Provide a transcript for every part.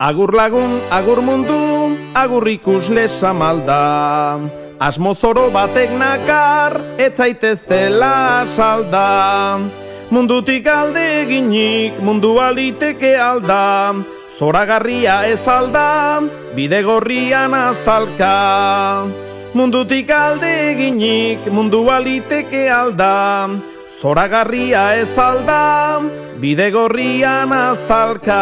Agur lagun, agur mundu, agur ikusle samalda. Asmo zoro batek nakar, etzaitez dela salda. Mundutik alde eginik, mundu aliteke alda. Zoragarria ez alda, bide gorrian aztalka. Mundutik alde eginik, mundu aliteke alda. Zoragarria ez alda, bide gorrian aztalka.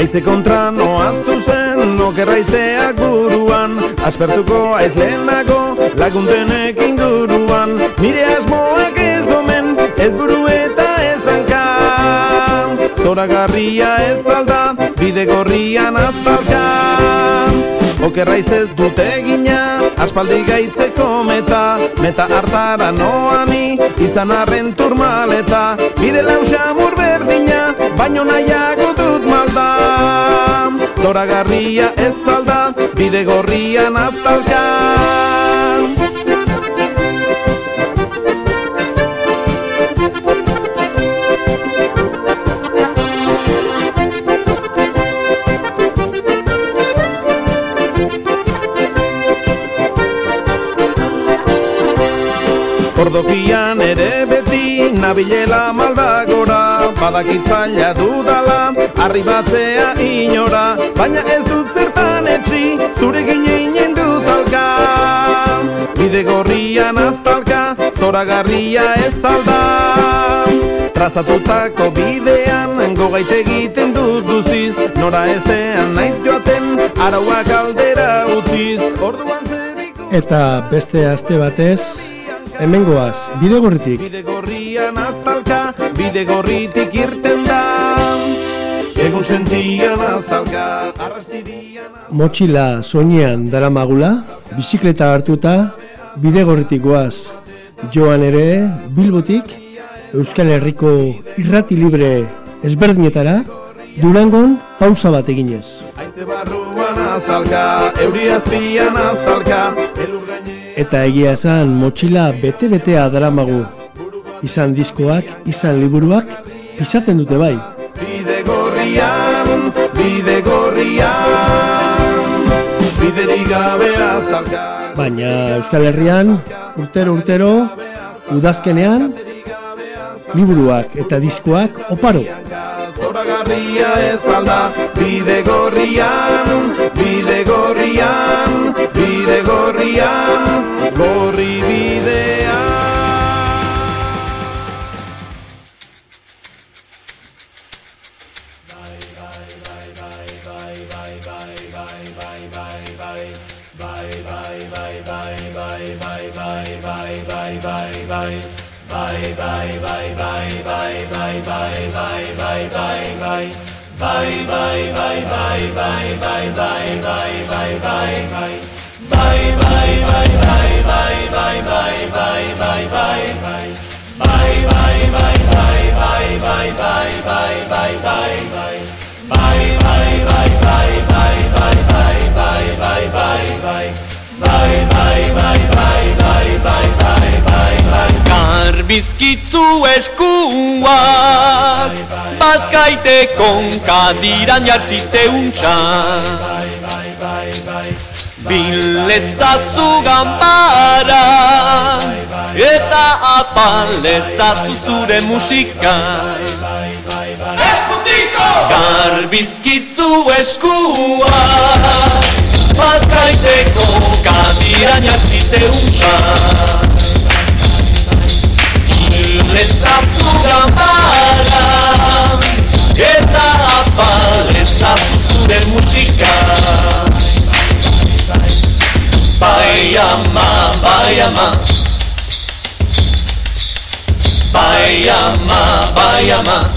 Aize kontra noa zuzen, okerra izeak buruan Aspertuko aiz lehenago, laguntenek inguruan Nire asmoak ez omen, ez buru eta ez hanka. Zoragarria ez alda, bide gorrian aztalka Okerra ez dute gina, aspaldi gaitzeko meta Meta hartara noani, izan arren turmaleta. Bide lausamur berdina, baino nahiago dut malda. Zoragarria ez alda, bide gorrian aztalka Ordokian ere beti nabilela malbagora Badakitzaila dudala, arribatzea inora. Baina ez dut zertan etxi, zure gineinen dut alka Bide gorrian aztalka, zoragarria ez alda. Trazatutako bidean, gogait egiten dut guztiz. Nora ezean naiz joaten, arauak aldera utziz. Orduan zeriko... Eta beste aste batez, hemen goaz, bide gorritik. Bide gorrian aztalka, bide gorritik irten da Egun sentian aztalka, arrastirian Motxila soinean dara magula, bizikleta hartuta, bide gorritik goaz. Joan ere, bilbotik, Euskal Herriko irrati libre ezberdinetara, Durangon pausa bat eginez. Aize barruan aztalka, euri azpian aztalka Elur Eta egia esan motxila bete-betea daramagu. Izan diskoak, izan liburuak, pisaten dute bai. Bide gorrian, bide gorrian Biderik gabe aztalka Baina Euskal Herrian, urtero urtero, udazkenean, liburuak eta diskoak oparo. Zoragarria ez alda Bide gorrian, bide gorrian, bide gorrian, gorri bye, bye bye bye bye bye bye bye bye bye bye bidea Garbizkitzu eskuak Bazkaite konkadiran jartzite untxa. Bilezazu gambara Eta apalezazu zure musika. Garbizkizu eskuak Bazkaite konkadiran jartzite untxa. Lezazu gambara apalezazu zure musika. Bai ama, bai ama. Bai ama, bai ama.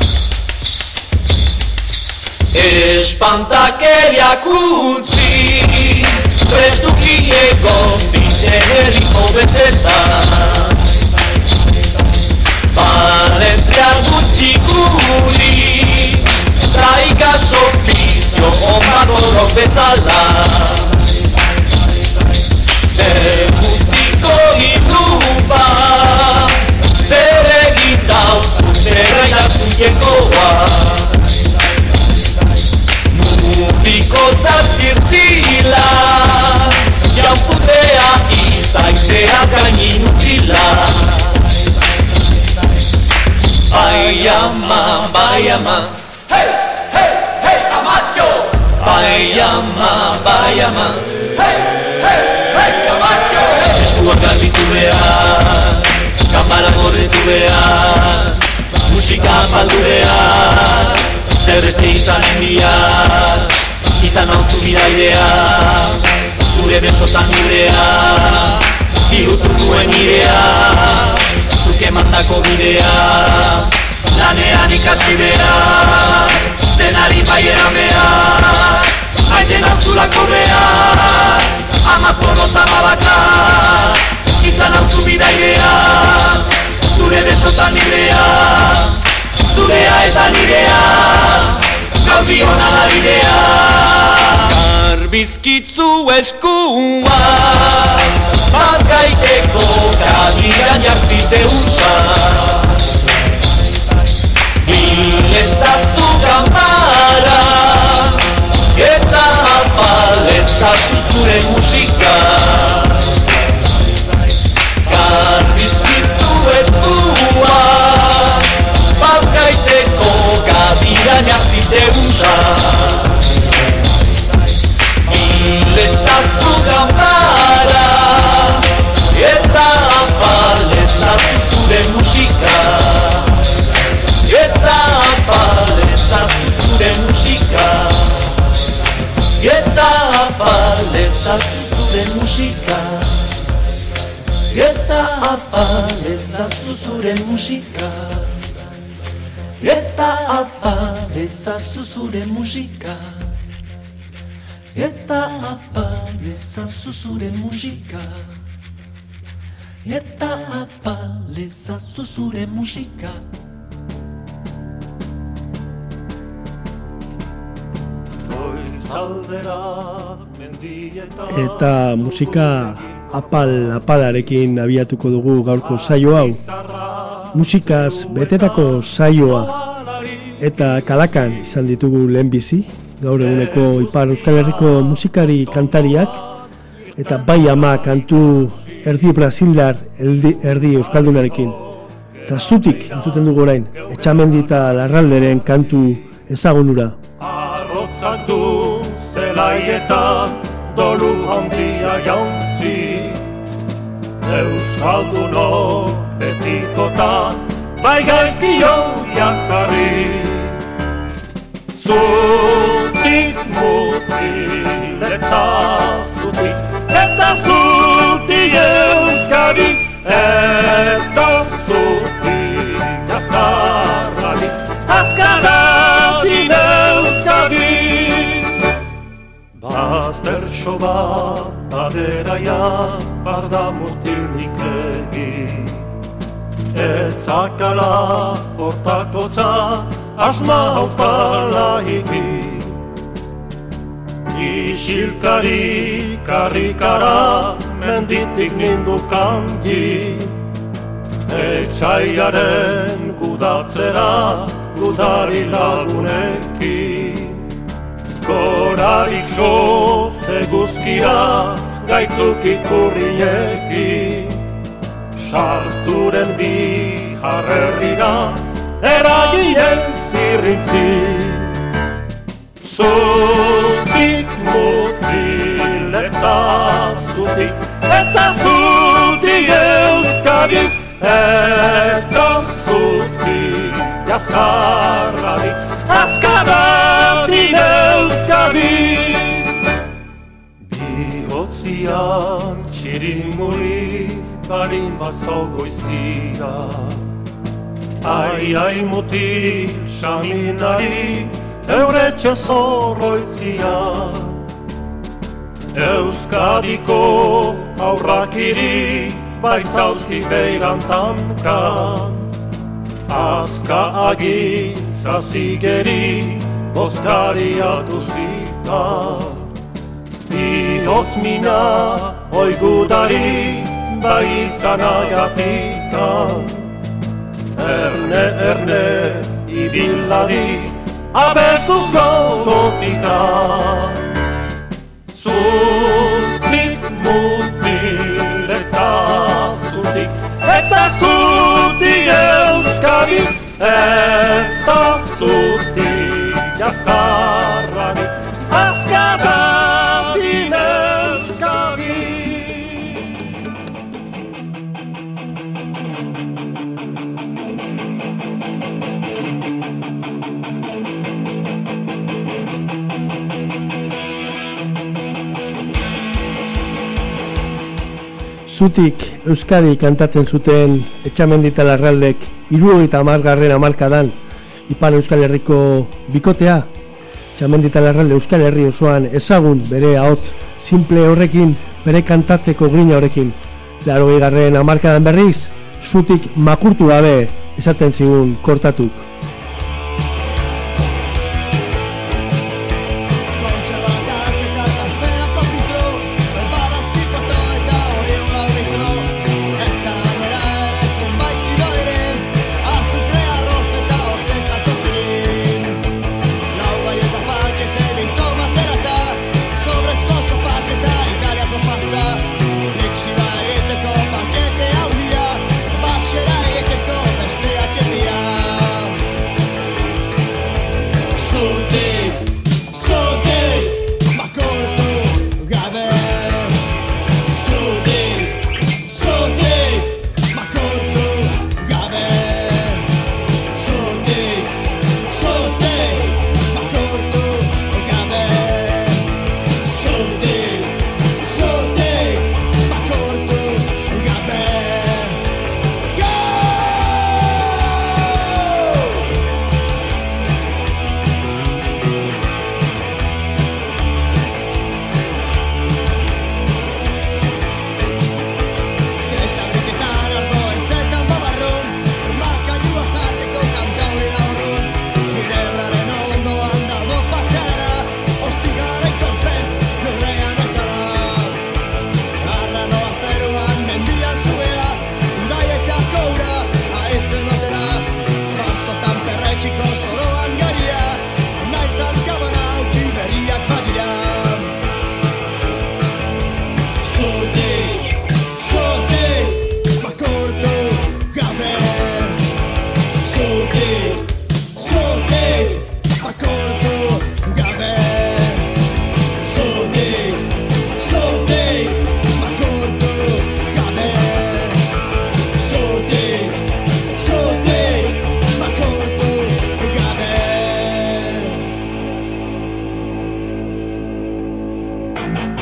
Espantakeriak utzi Prestuki egozin eriko bezetan Valentria gutxi guri bezala Zer mutiko inuba Zer egin dauzu Terra zuiekoa Mutiko tzatzirtzila Jauputea izaitea gainin utila Bai ama, bai ama Bai ama, bai ama Hey, hey, hey, amatxo Eskuak garbitu behar Kamara gorretu behar Musika baldu behar Zer beste izan enbihar Izan hau zu bidaidea Zure besotan nirea Bihutu duen nirea Zuke mandako bidea Lanean ikasi behar Denari baiera behar. Maiten antzulako behar Ama zorrotza babaka Izan hau zu bidaidea Zure besotan nirea Zurea eta nirea. Gaudi hona da bidea Garbizkitzu eskua Bazgaiteko kadiran jarzite usa Bilezazu gamara Eta apalezazu zure zure musika. Eta apalezazu zure musika. Eta apalezazu zure musika. Eta apalezazu zure musika. Eta musika apal apalarekin abiatuko dugu gaurko saio hau. Musikaz betetako saioa eta kalakan izan ditugu lehenbizi, gaur eguneko Ipar Euskal Herriko musikari kantariak eta bai ama kantu erdi Brasildar erdi, erdi Euskaldunarekin. Eta zutik entuten dugu orain, etxamendi eta larralderen kantu ezagunura. Arrotzak du zelaietan dolu handia jauzi Euskaldunok betikotan bai gaizkio jazarri. Zutik mutil eta zutik eta zutik euskadi eta zutik jazarrari. Azkaratin euskadi. Bazterxo bat aderaia barda mutilnik egi Etzakala hortakotza asma haupala hiki Isilkari karrikara menditik nindu kanji Etxaiaren kudatzera gudari lagunekin Gorarik jo zeguzkira gaituk ikurrinekin Sarturen bi jarrerrira eraginen zirrintzi Zutik mutil eta zutik eta zutik euskadi eta zutik jazarrari. Azkaratin txirimuri barin bazau goizia Ai, ai, mutil, saminari, euretxe zorroitzia. Euskadiko aurrakiri, baizauzki beiran tanka. Azka agintza zigeri, bozkariatu zita. Ihotz mina oigudari bai izanagatika Erne, erne, ibilari abertuz gogotika Zutik mutir eta zutik Eta zutik euskadi Eta zutik jazarrani Zutik Euskadi kantatzen zuten etxamendita larraldek irurogeita amargarren amarkadan Ipar Euskal Herriko bikotea. Etxamendita larralde Euskal Herri osoan ezagun bere ahotz simple horrekin, bere kantatzeko grina horrekin. Laro garren amarkadan berriz, zutik makurtu gabe esaten zigun kortatuk thank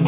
you.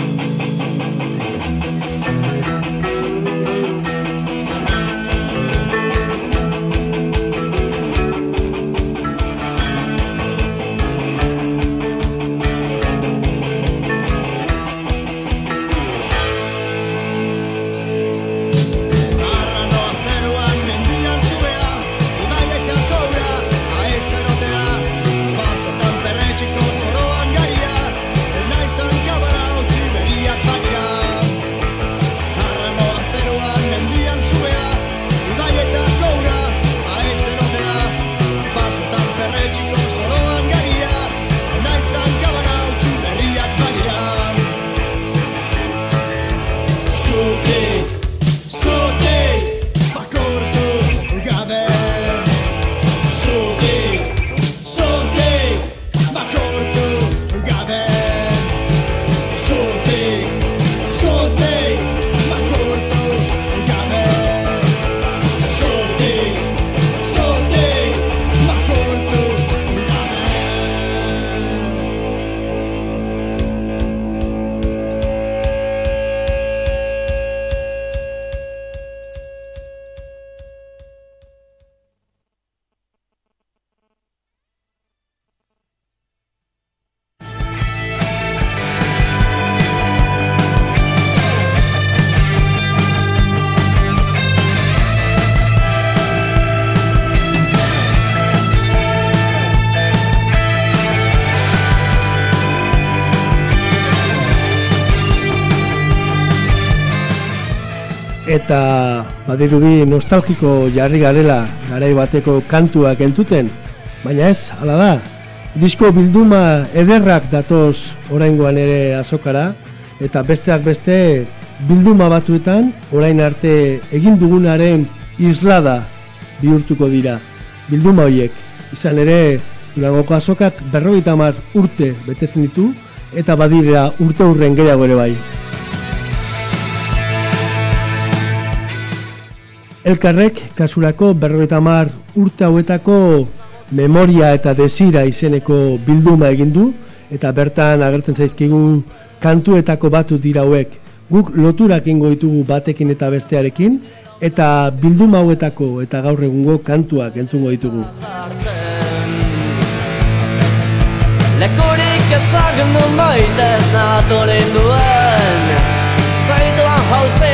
Eta badirudi nostalgiko jarri garela garai bateko kantuak entzuten, baina ez, hala da. Disko bilduma ederrak datoz oraingoan ere azokara, eta besteak beste bilduma batzuetan orain arte egin dugunaren islada bihurtuko dira. Bilduma horiek, izan ere, durangoko azokak berrogeita urte betetzen ditu, eta badira urte urren gehiago ere bai. Elkarrek kasurako berrogeita hamar urte hauetako memoria eta desira izeneko bilduma egin du eta bertan agertzen zaizkigu kantuetako batu dira hauek. Guk loturak ingo ditugu batekin eta bestearekin eta bilduma hauetako eta gaur egungo kantuak entzungo ditugu. Lekurik ezagun nun baita ez natoren duen Zaituan eintzen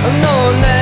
Oh, no name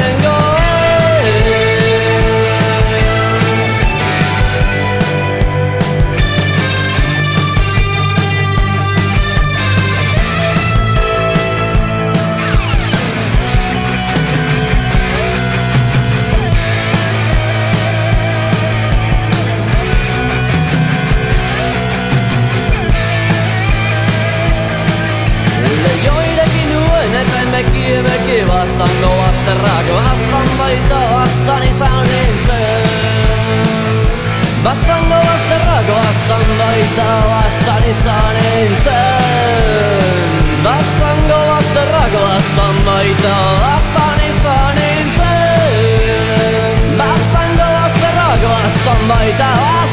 Bastango bazterrak bastan baita bastan izan nintzen. Bastango bazterrak bastan baita bastan izan nintzen. Bastango bazterrak bastan baita bastan izan nintzen. Bastango bazterrak bastan baita bastan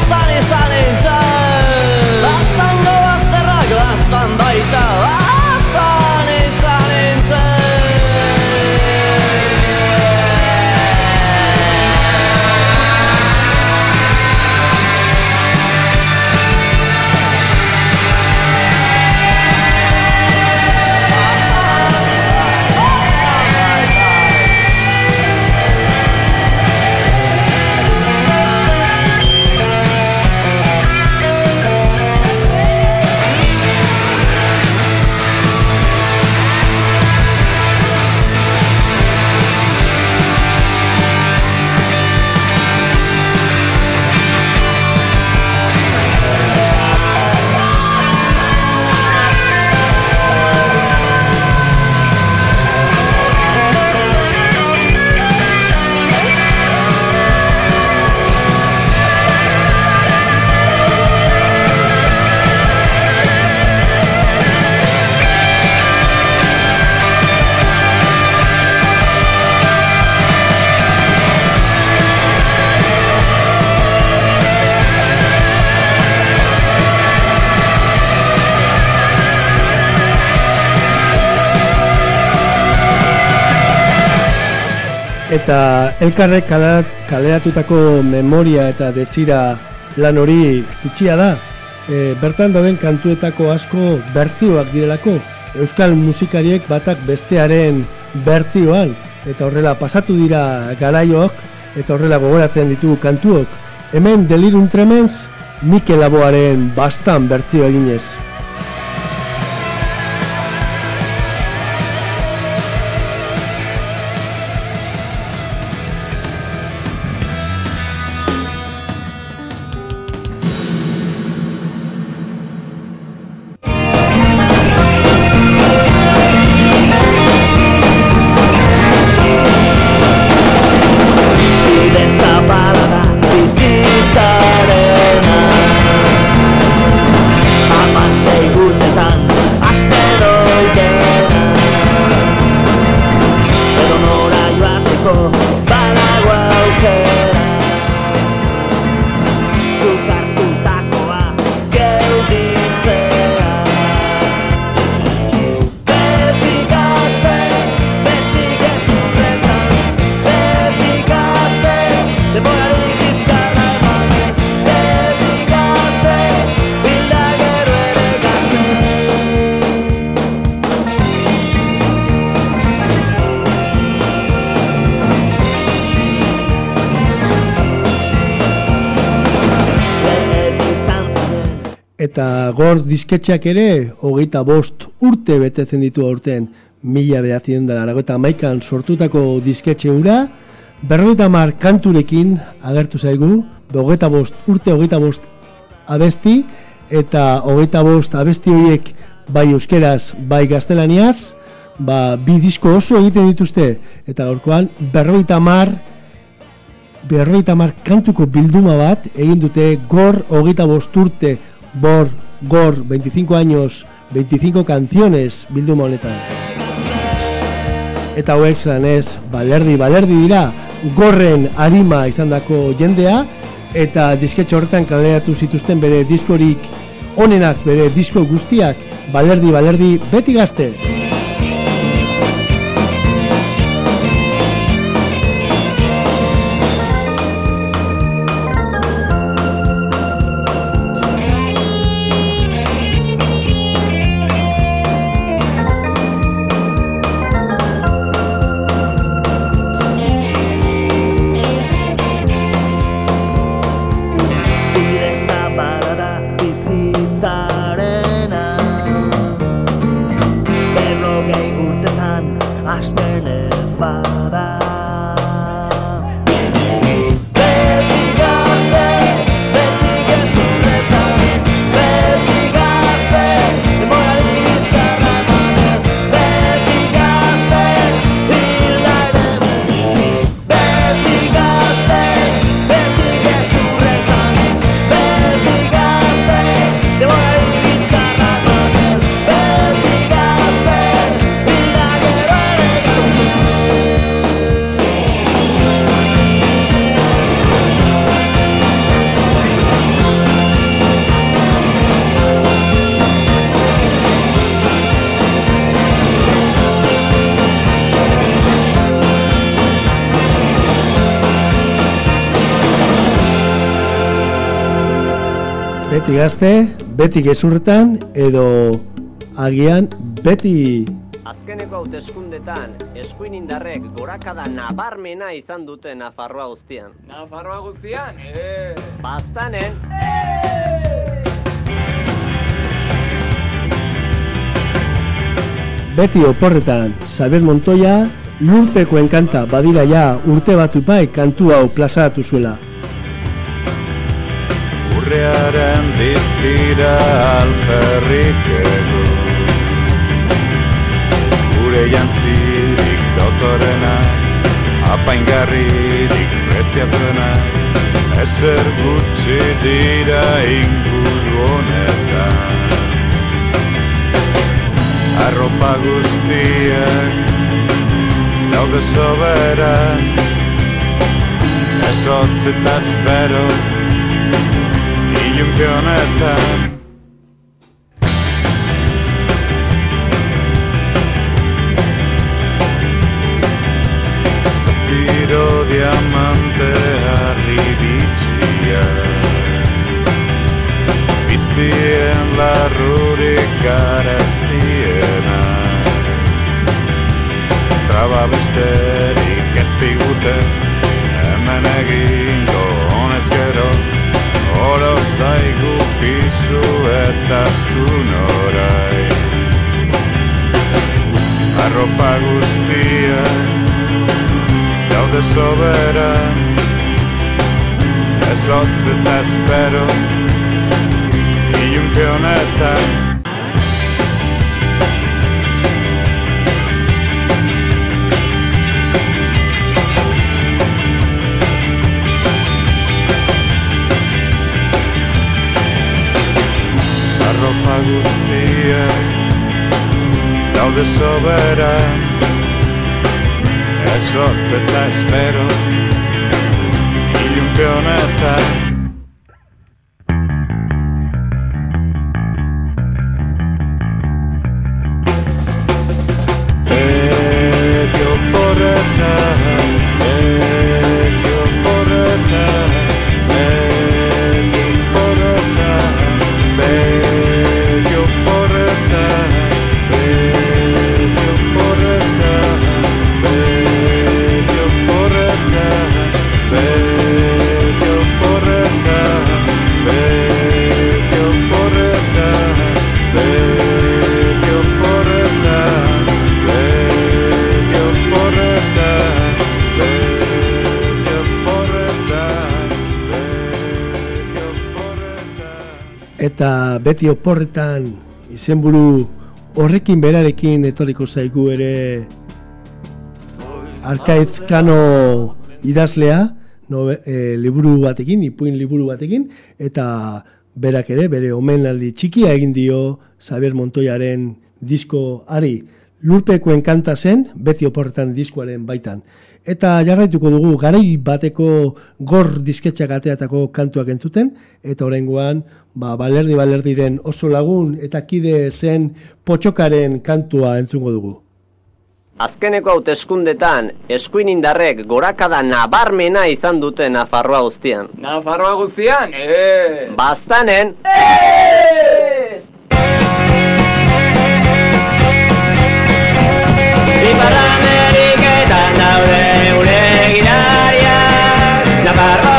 elkarrek kaleratutako memoria eta desira lan hori itxia da. E, bertan dauden kantuetako asko bertzioak direlako. Euskal musikariek batak bestearen bertzioan. Eta horrela pasatu dira garaiok eta horrela gogoratzen ditugu kantuok. Hemen Delirium Tremens Mikel Laboaren bastan bertzio eginez. Gorz disketxeak ere, hogeita bost urte betetzen ditu aurten. mila behatzen dela eta maikan sortutako disketxe hura, berrogeita mar kanturekin agertu zaigu, hogeita bost, urte hogeita bost abesti, eta hogeita bost abesti horiek bai euskeraz, bai gaztelaniaz, ba, bi disko oso egiten dituzte, eta gaurkoan berrogeita mar, berrogeita mar kantuko bilduma bat, egin dute gor hogeita bost urte, bor, gor, 25 años, 25 canciones bilduma honetan. Eta hauek zelan ez, balerdi, balerdi dira, gorren harima izandako jendea, eta disketxo horretan kaleratu zituzten bere diskorik onenak, bere disko guztiak, balerdi, balerdi, beti gazte. Beti gazte, beti gezurretan, edo agian beti Azkeneko hauteskundetan eskuin indarrek gorakada nabarmena izan dute Nafarroa guztian. Nafarroa guztian, eh? Bastanen, beti oporretan Xabier Montoya lurpeko enkanta badira ja urte batu bai kantu hau plazaratu zuela. Urrearen diztira alferrik egu Gure jantzirik dotorenak Apaingarririk preziatuenak Ezer gutxi dira inguru honetan. Arropa guztiak daude soberan Ez hotz eta espero ilunpe honetan Zafiro diamante harri bitxia Biztien larrurik garaztiena Traba besterik ez digute Hemen egingo honez gero Oro zaigu pisu eta astun orai Arropa guztiak daude soberan Ez hotz eta espero Ilunpe honetan Arropa guztiak daude soberan. Ez hotz eta espero Ilunpe honetan beti oporretan izenburu horrekin berarekin etorriko zaigu ere Arkaizkano idazlea, no, e, liburu batekin, ipuin liburu batekin, eta berak ere, bere omenaldi txikia egin dio Xavier Montoyaren diskoari lurpekoen kanta zen, beti oporretan diskoaren baitan. Eta jarraituko dugu, garai bateko gor disketxak ateatako kantuak entzuten, eta horrengoan, ba, balerdi balerdiren oso lagun eta kide zen potxokaren kantua entzungo dugu. Azkeneko hauteskundetan eskuin indarrek gorakada nabarmena izan dute Nafarroa guztian. Nafarroa guztian? Eh! Bastanen, Ez! Navarra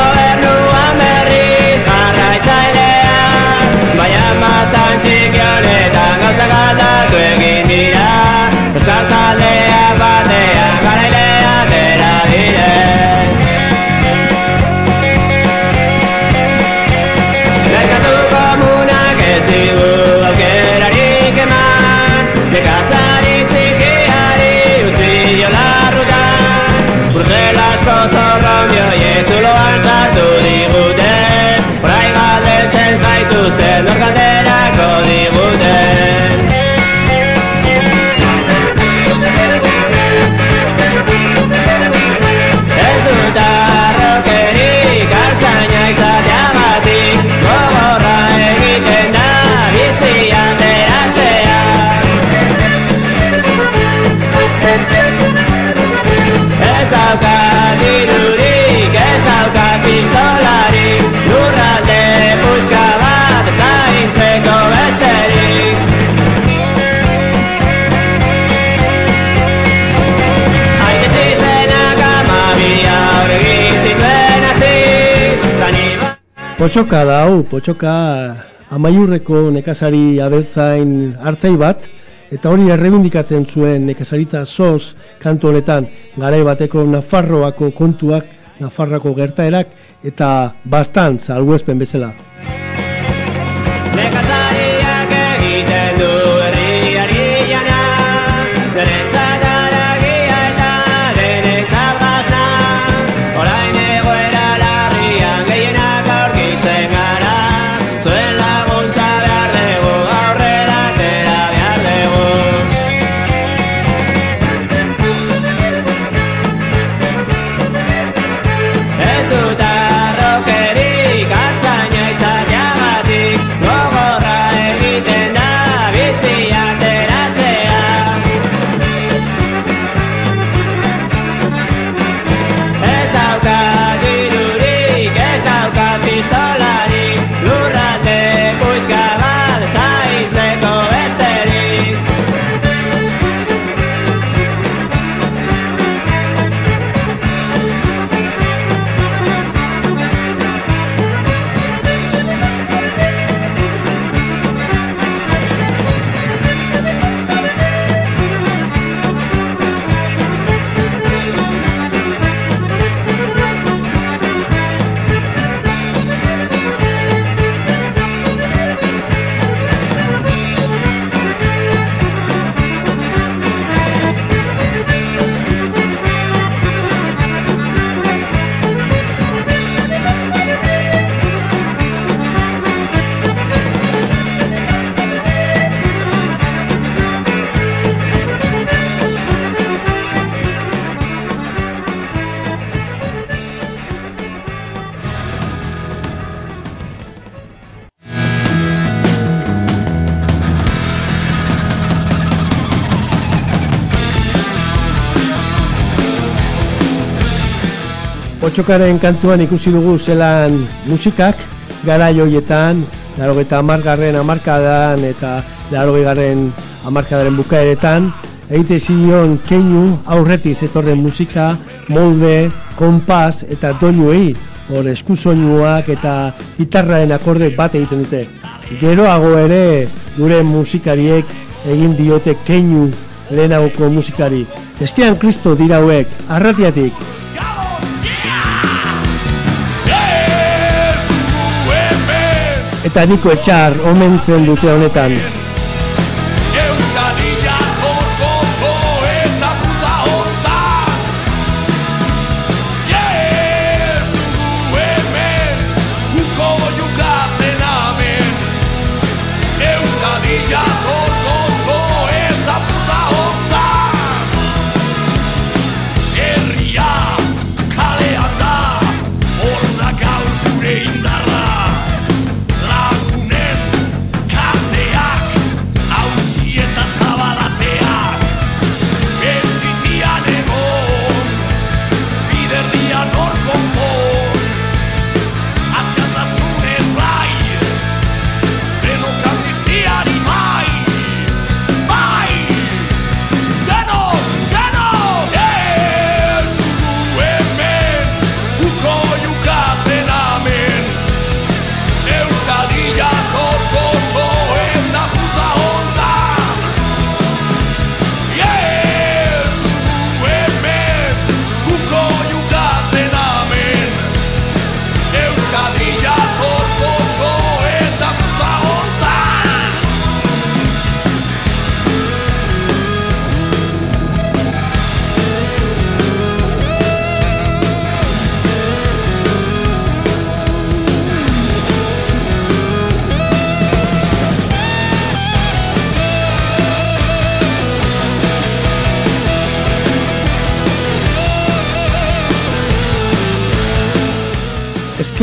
Potxoka da hau, potxoka amaiurreko nekazari abeltzain hartzai bat, eta hori errebindikatzen zuen nekazaritza soz kantu honetan garai bateko Nafarroako kontuak, Nafarroako gertaerak, eta bastan salguespen bezala. Nekazariak Potxokaren kantuan ikusi dugu zelan musikak gara joietan, larogeta amargarren amarkadan eta larogei garren amarkadaren bukaeretan, egite zion keinu aurretik zetorren musika, molde, kompas eta doinuei, hor eskusoinuak eta gitarraren akorde bat egiten dute. Geroago ere gure musikariek egin diote keinu lehenagoko musikari. Estian Kristo dira hauek, arratiatik. Eta niko etxar omentzen dute honetan.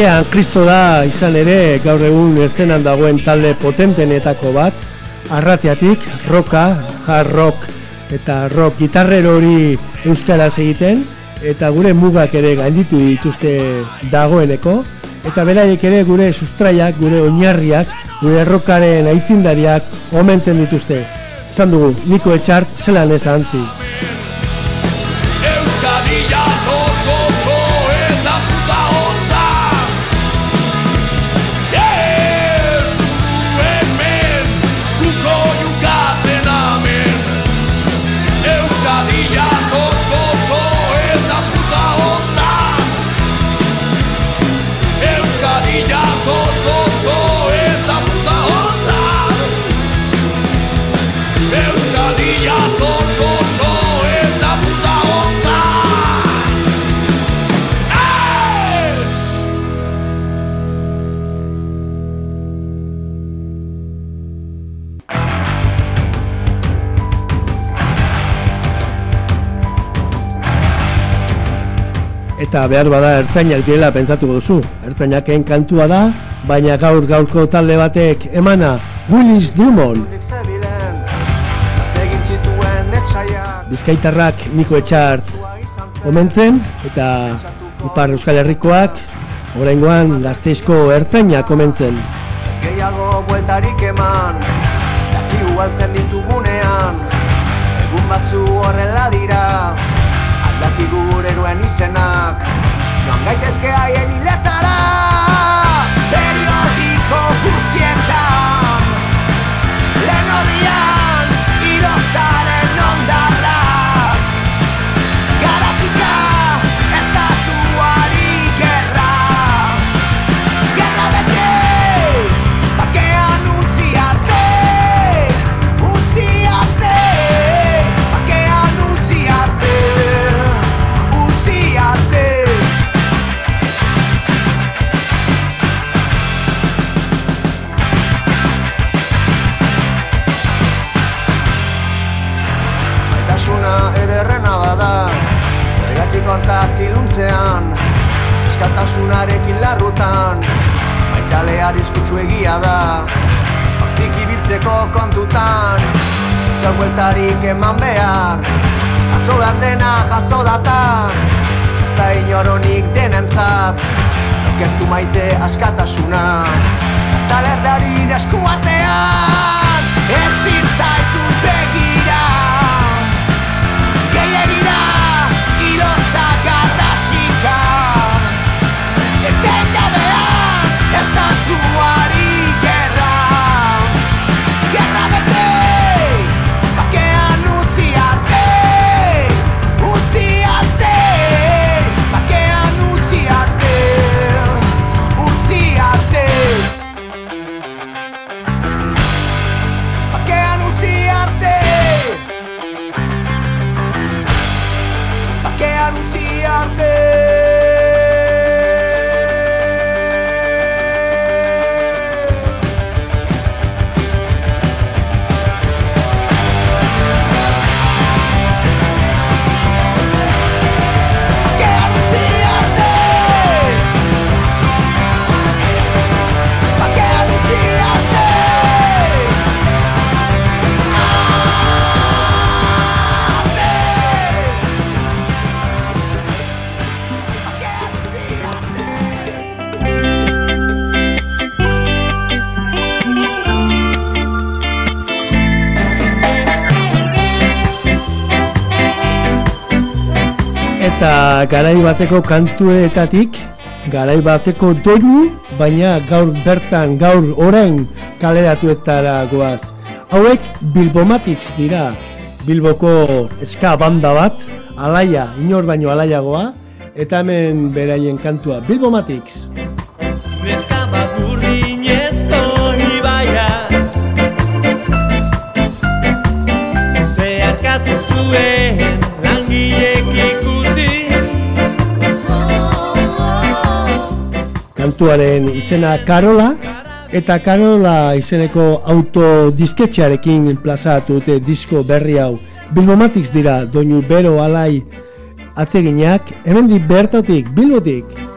Eskean Kristo da izan ere gaur egun estenan dagoen talde potentenetako bat, arratiatik, roka, hard rock eta rock gitarrero hori euskaraz egiten, eta gure mugak ere gainditu dituzte dagoeneko, eta beraiek ere gure sustraiak, gure oinarriak, gure rockaren aitzindariak omentzen dituzte. Esan dugu, Niko Etxart zelan ez antzi. Eta behar bada ertzainak direla pentsatuko duzu. Ertzainaken kantua da, baina gaur gaurko talde batek emana Willis Drummond. Bizkaitarrak Niko Etxart omentzen eta Ipar Euskal Herrikoak oraingoan gazteizko ertzainak omentzen. Ez gehiago bueltarik eman Dakigu altzen ditugunean Egun batzu horrela dira izenak. Joan gaitezke haien hiletara arriskutsu egia da. Hortik ibiltzeko kontutan Zer bueltarik eman behar. Jaso behar dena jaso data Ez da inoronik denentzat. Orkestu maite askatasuna Ez da lerdarin esku artean. Ezin zaitu begira Gehiagira Eta garai bateko kantuetatik, garai bateko doinu, baina gaur bertan, gaur orain kaleratuetara goaz. Hauek Bilbomatics dira, Bilboko eska banda bat, alaia, inor baino alaiagoa, eta hemen beraien kantua, Bilbomatics. Neska bat urdinezko ibaia Zeharkatzen zuen Kantuaren izena Karola, eta Karola izeneko autodisketxearekin plazaratu dute disko berri hau. Bilbomatics dira, doinu bero alai atzeginak, hemendik bertotik, Bilbotik.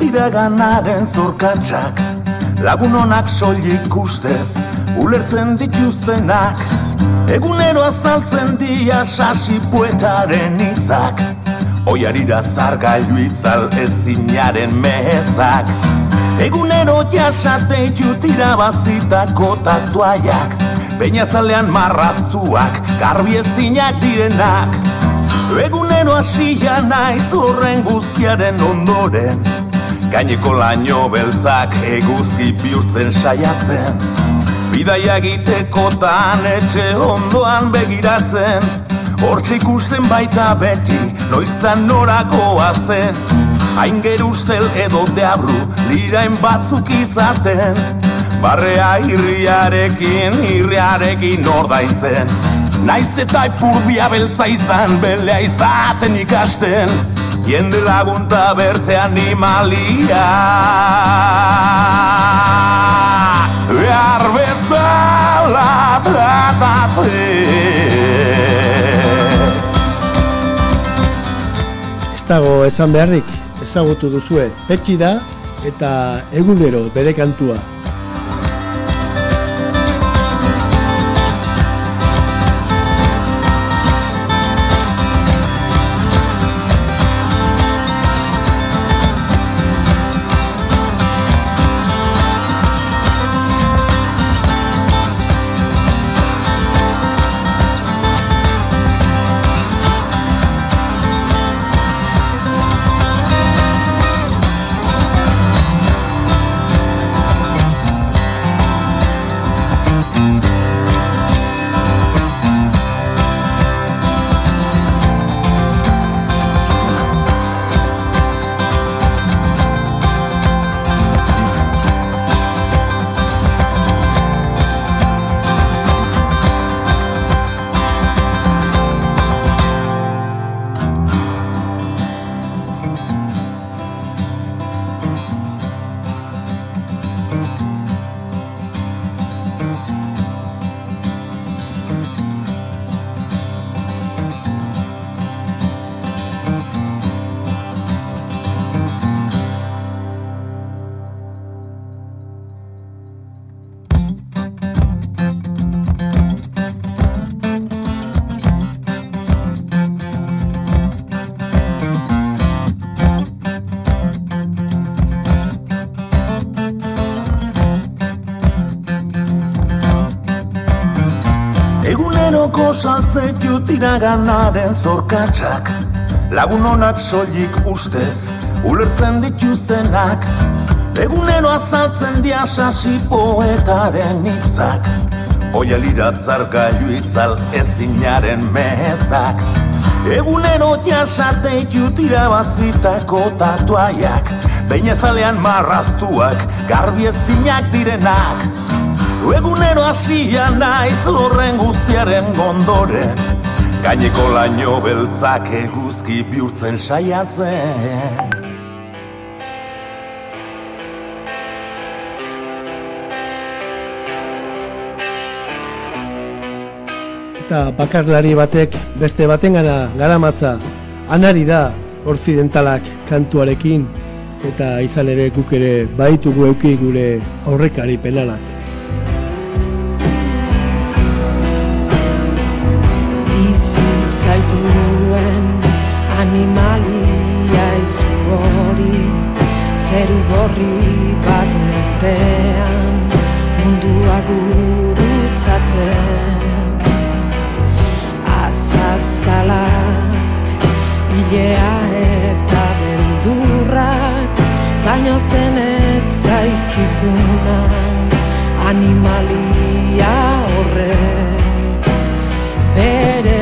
Jutira ganaren zorkatxak Lagun honak soilik ustez, ulertzen dituztenak Egunero azaltzen dia sasi poetaren hitzak. Oiarira zargailu itzal ezinaren mehezak Egunero jasate jutira bazitako tatuaiak Peinazalean marraztuak, garbi ezinak direnak. Egunero hasia naiz horren guztiaren ondoren Gaineko laino beltzak eguzki bihurtzen saiatzen. Bidaia egitekotan etxe ondoan begiratzen. Hortxe ikusten baita beti, noiztan norakoa zen. Hain gerustel edo deabru, lirain batzuk izaten. Barrea irriarekin, irriarekin ordaintzen. Naiz eta ipurbia beltza izan, belea izaten ikasten Jende lagunta bertze animalia Behar bezala tratatzen Ez dago esan beharrik, ezagutu duzue, petxi da eta egunero bere kantua. Eguneroko saltzen jutira ganaren zorkatxak Lagun honak soilik ustez, ulertzen dituztenak. Egunero azaltzen dia sasi poetaren hitzak. Oia liratzar gailu itzal ezinaren mehezak Egunero jasate jutira bazitako tatuaiak. Beinezalean marraztuak, garbi ezinak direnak Egunero hasia naiz horren guztiaren gondoren Gaineko laino beltzak eguzki bihurtzen saiatzen. Eta bakarlari batek beste batengana garamatza. Anari da orzidentalak kantuarekin. Eta izan ere guk ere baitugu euki gure aurrekari penalak. Zaituen animalia izu hori zeru gorri baten pean mundua gurutzatzen. Azazkalak ilea eta beldurrak baino zenet zaizkizuna animalia horrek. Bere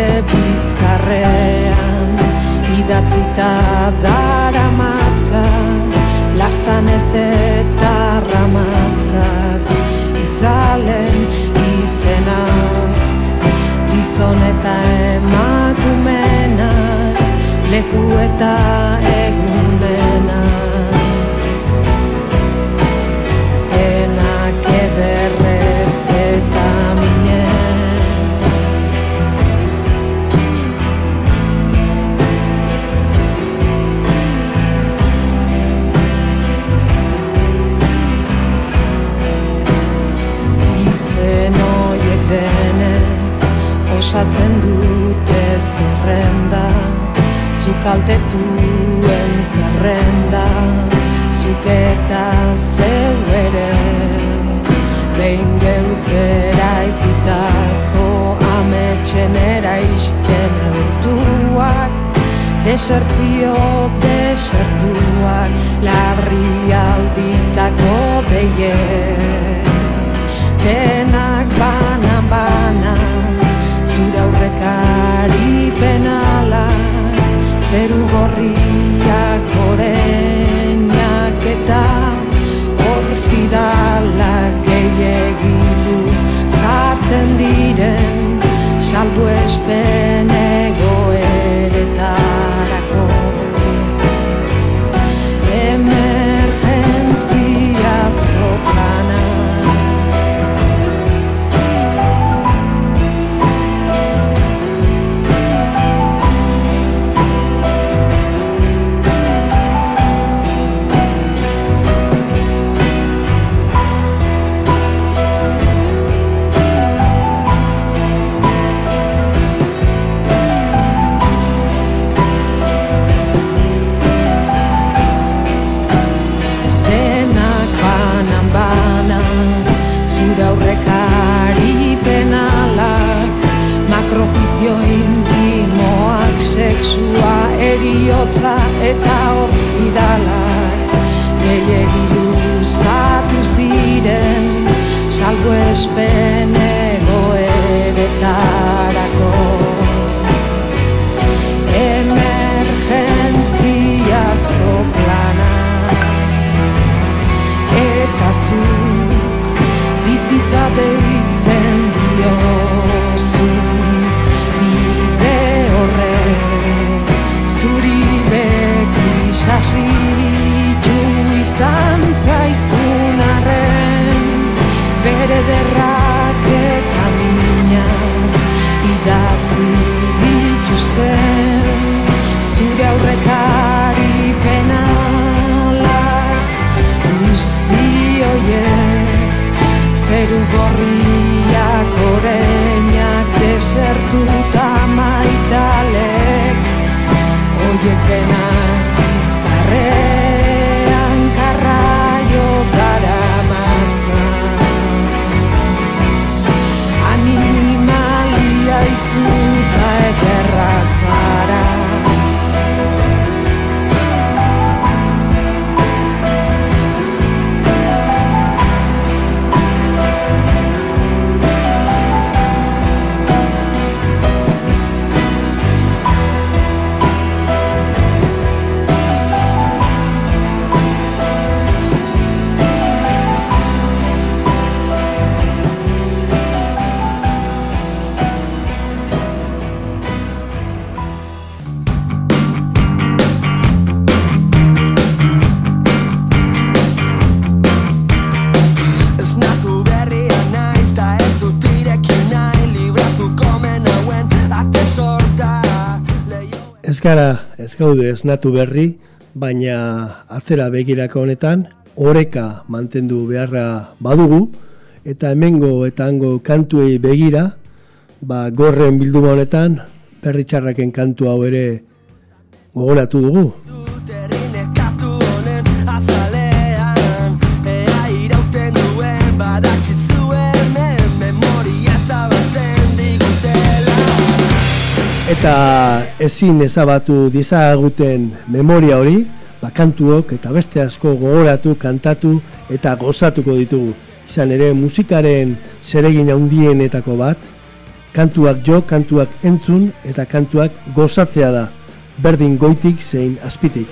bizkarrean idatzita dara matza lastan ez eta ramazkaz itzalen izenak gizon eta emakumenak leku eta egunenak osatzen dute zerrenda. Zukaltetuen zerrenda Zuketa zeu ere. Behin geukera ikitako Ametxen eraizten eurtuak Desertzio desertuak Larri alditako deie Denak banan bat zeru gorriak oreinak eta orfidalak gehiagilu zatzen diren salbu espen eta orfidalak gehiegi luzatu ziren salbu espen gaude esnatu berri, baina atzera begirako honetan, oreka mantendu beharra badugu, eta hemengo eta hango kantuei begira, ba, gorren bilduma honetan, berri txarraken kantu hau ere gogoratu dugu. Eta ezin ezabatu dizaguten memoria hori, ba, kantuok eta beste asko gogoratu, kantatu eta gozatuko ditugu. Izan ere musikaren zeregin handienetako bat, kantuak jo, kantuak entzun eta kantuak gozatzea da. Berdin goitik zein azpitik.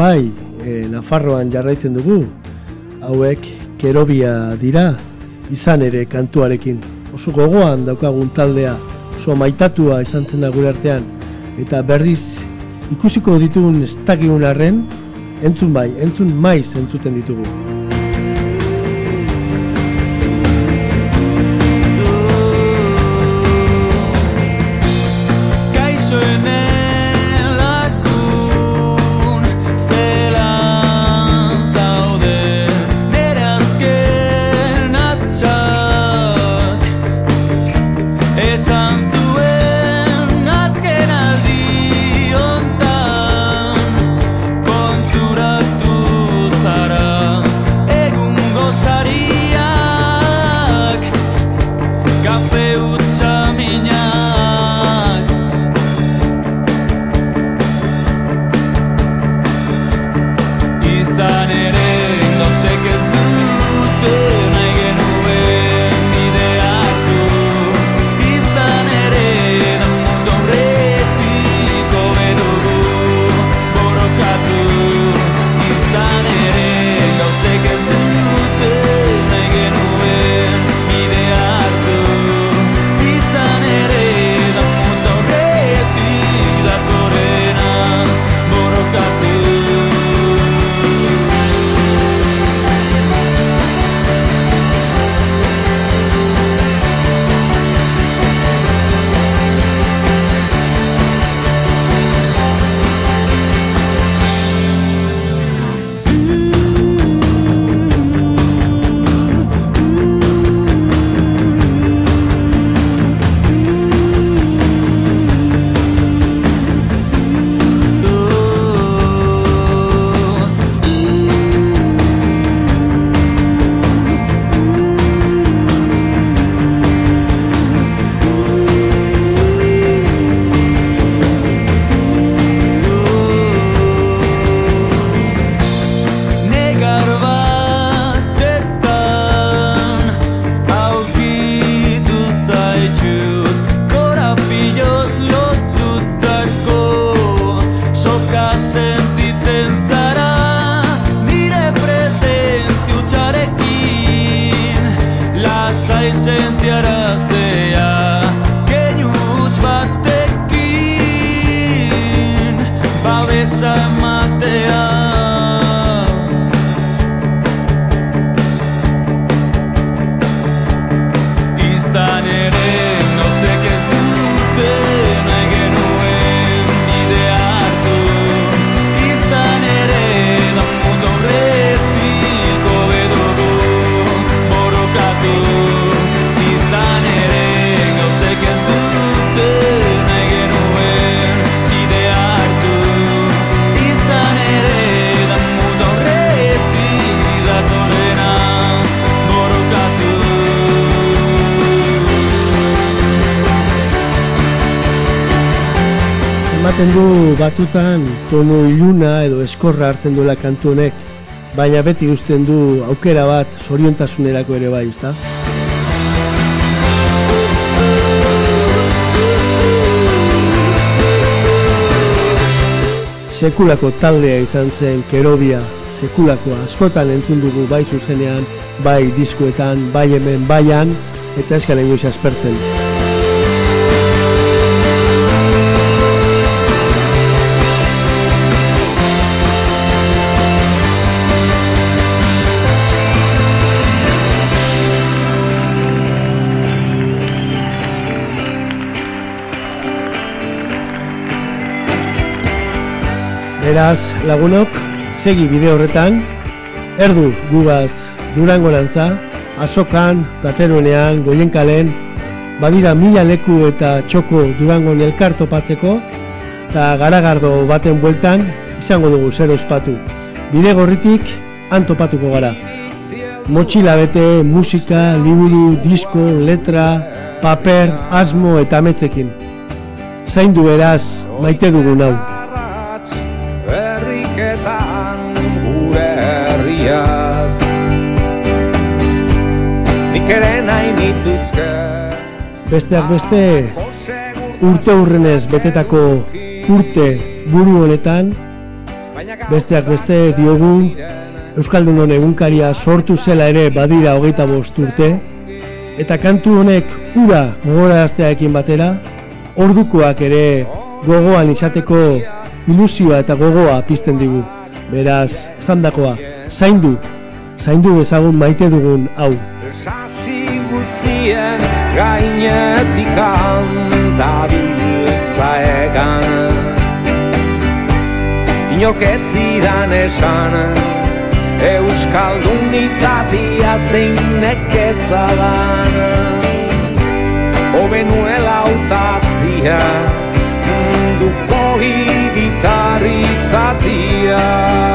Bai, e, Nafarroan jarraitzen dugu, hauek kerobia dira, izan ere kantuarekin. Oso gogoan daukagun taldea, oso maitatua izan zen da gure artean, eta berriz ikusiko ditugun ez arren, entzun bai, entzun maiz entzuten ditugu. Batzutan tonu iluna edo eskorra hartzen duela kantu honek, baina beti uzten du aukera bat zoriontasunerako ere bai, ezta? Sekulako taldea izan zen kerobia, sekulakoa askotan entzun dugu bai zuzenean, bai diskoetan, bai hemen, baian, eta eskalen goiz Beraz, lagunok, segi bide horretan, erdu gugaz durango nantza, azokan, plateruenean, goienkalen, badira mila leku eta txoko durango elkar topatzeko, eta garagardo baten bueltan izango dugu zer ospatu. Bide gorritik han topatuko gara. Motxila bete, musika, liburu, disko, letra, paper, asmo eta ametzekin. Zaindu beraz, maite dugun hau. Besteak beste, urte urrenez betetako urte buru honetan, Besteak beste diogu Euskaldunon egunkaria sortu zela ere badira hogeita bost urte eta kantu honek ura gogoraztearekin batera ordukoak ere gogoan izateko ilusioa eta gogoa pizten digu. Beraz, esandakoa, zaindu, zaindu dezagun maite dugun hau. Gainetik dabiltza egan Inork ez zidan esan Euskaldun izatia zein nekezadan Obenuela utatzia munduko hiritar izatia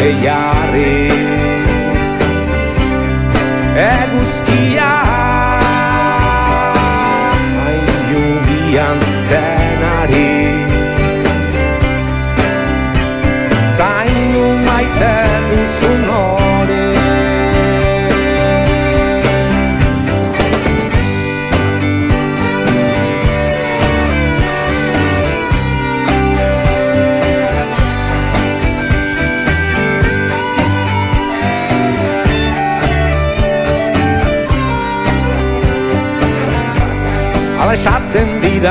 nituzke jarri. Eguzkia Aiugian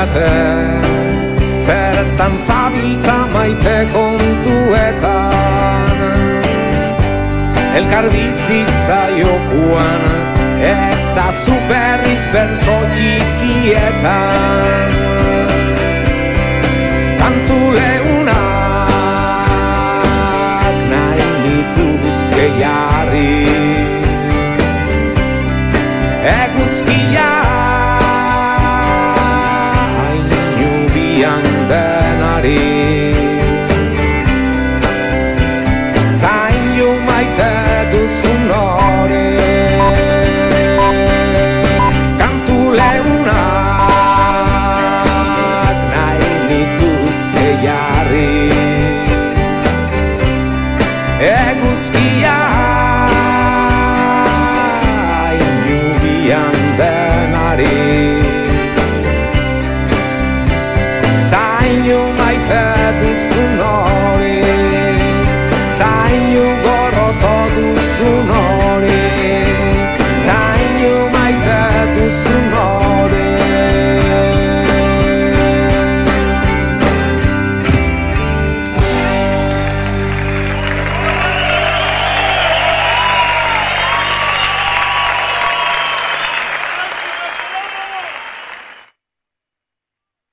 esaten didate Zertan zabiltza maite kontuetan. Elkar bizitza jokuan Eta superriz bertso txikietan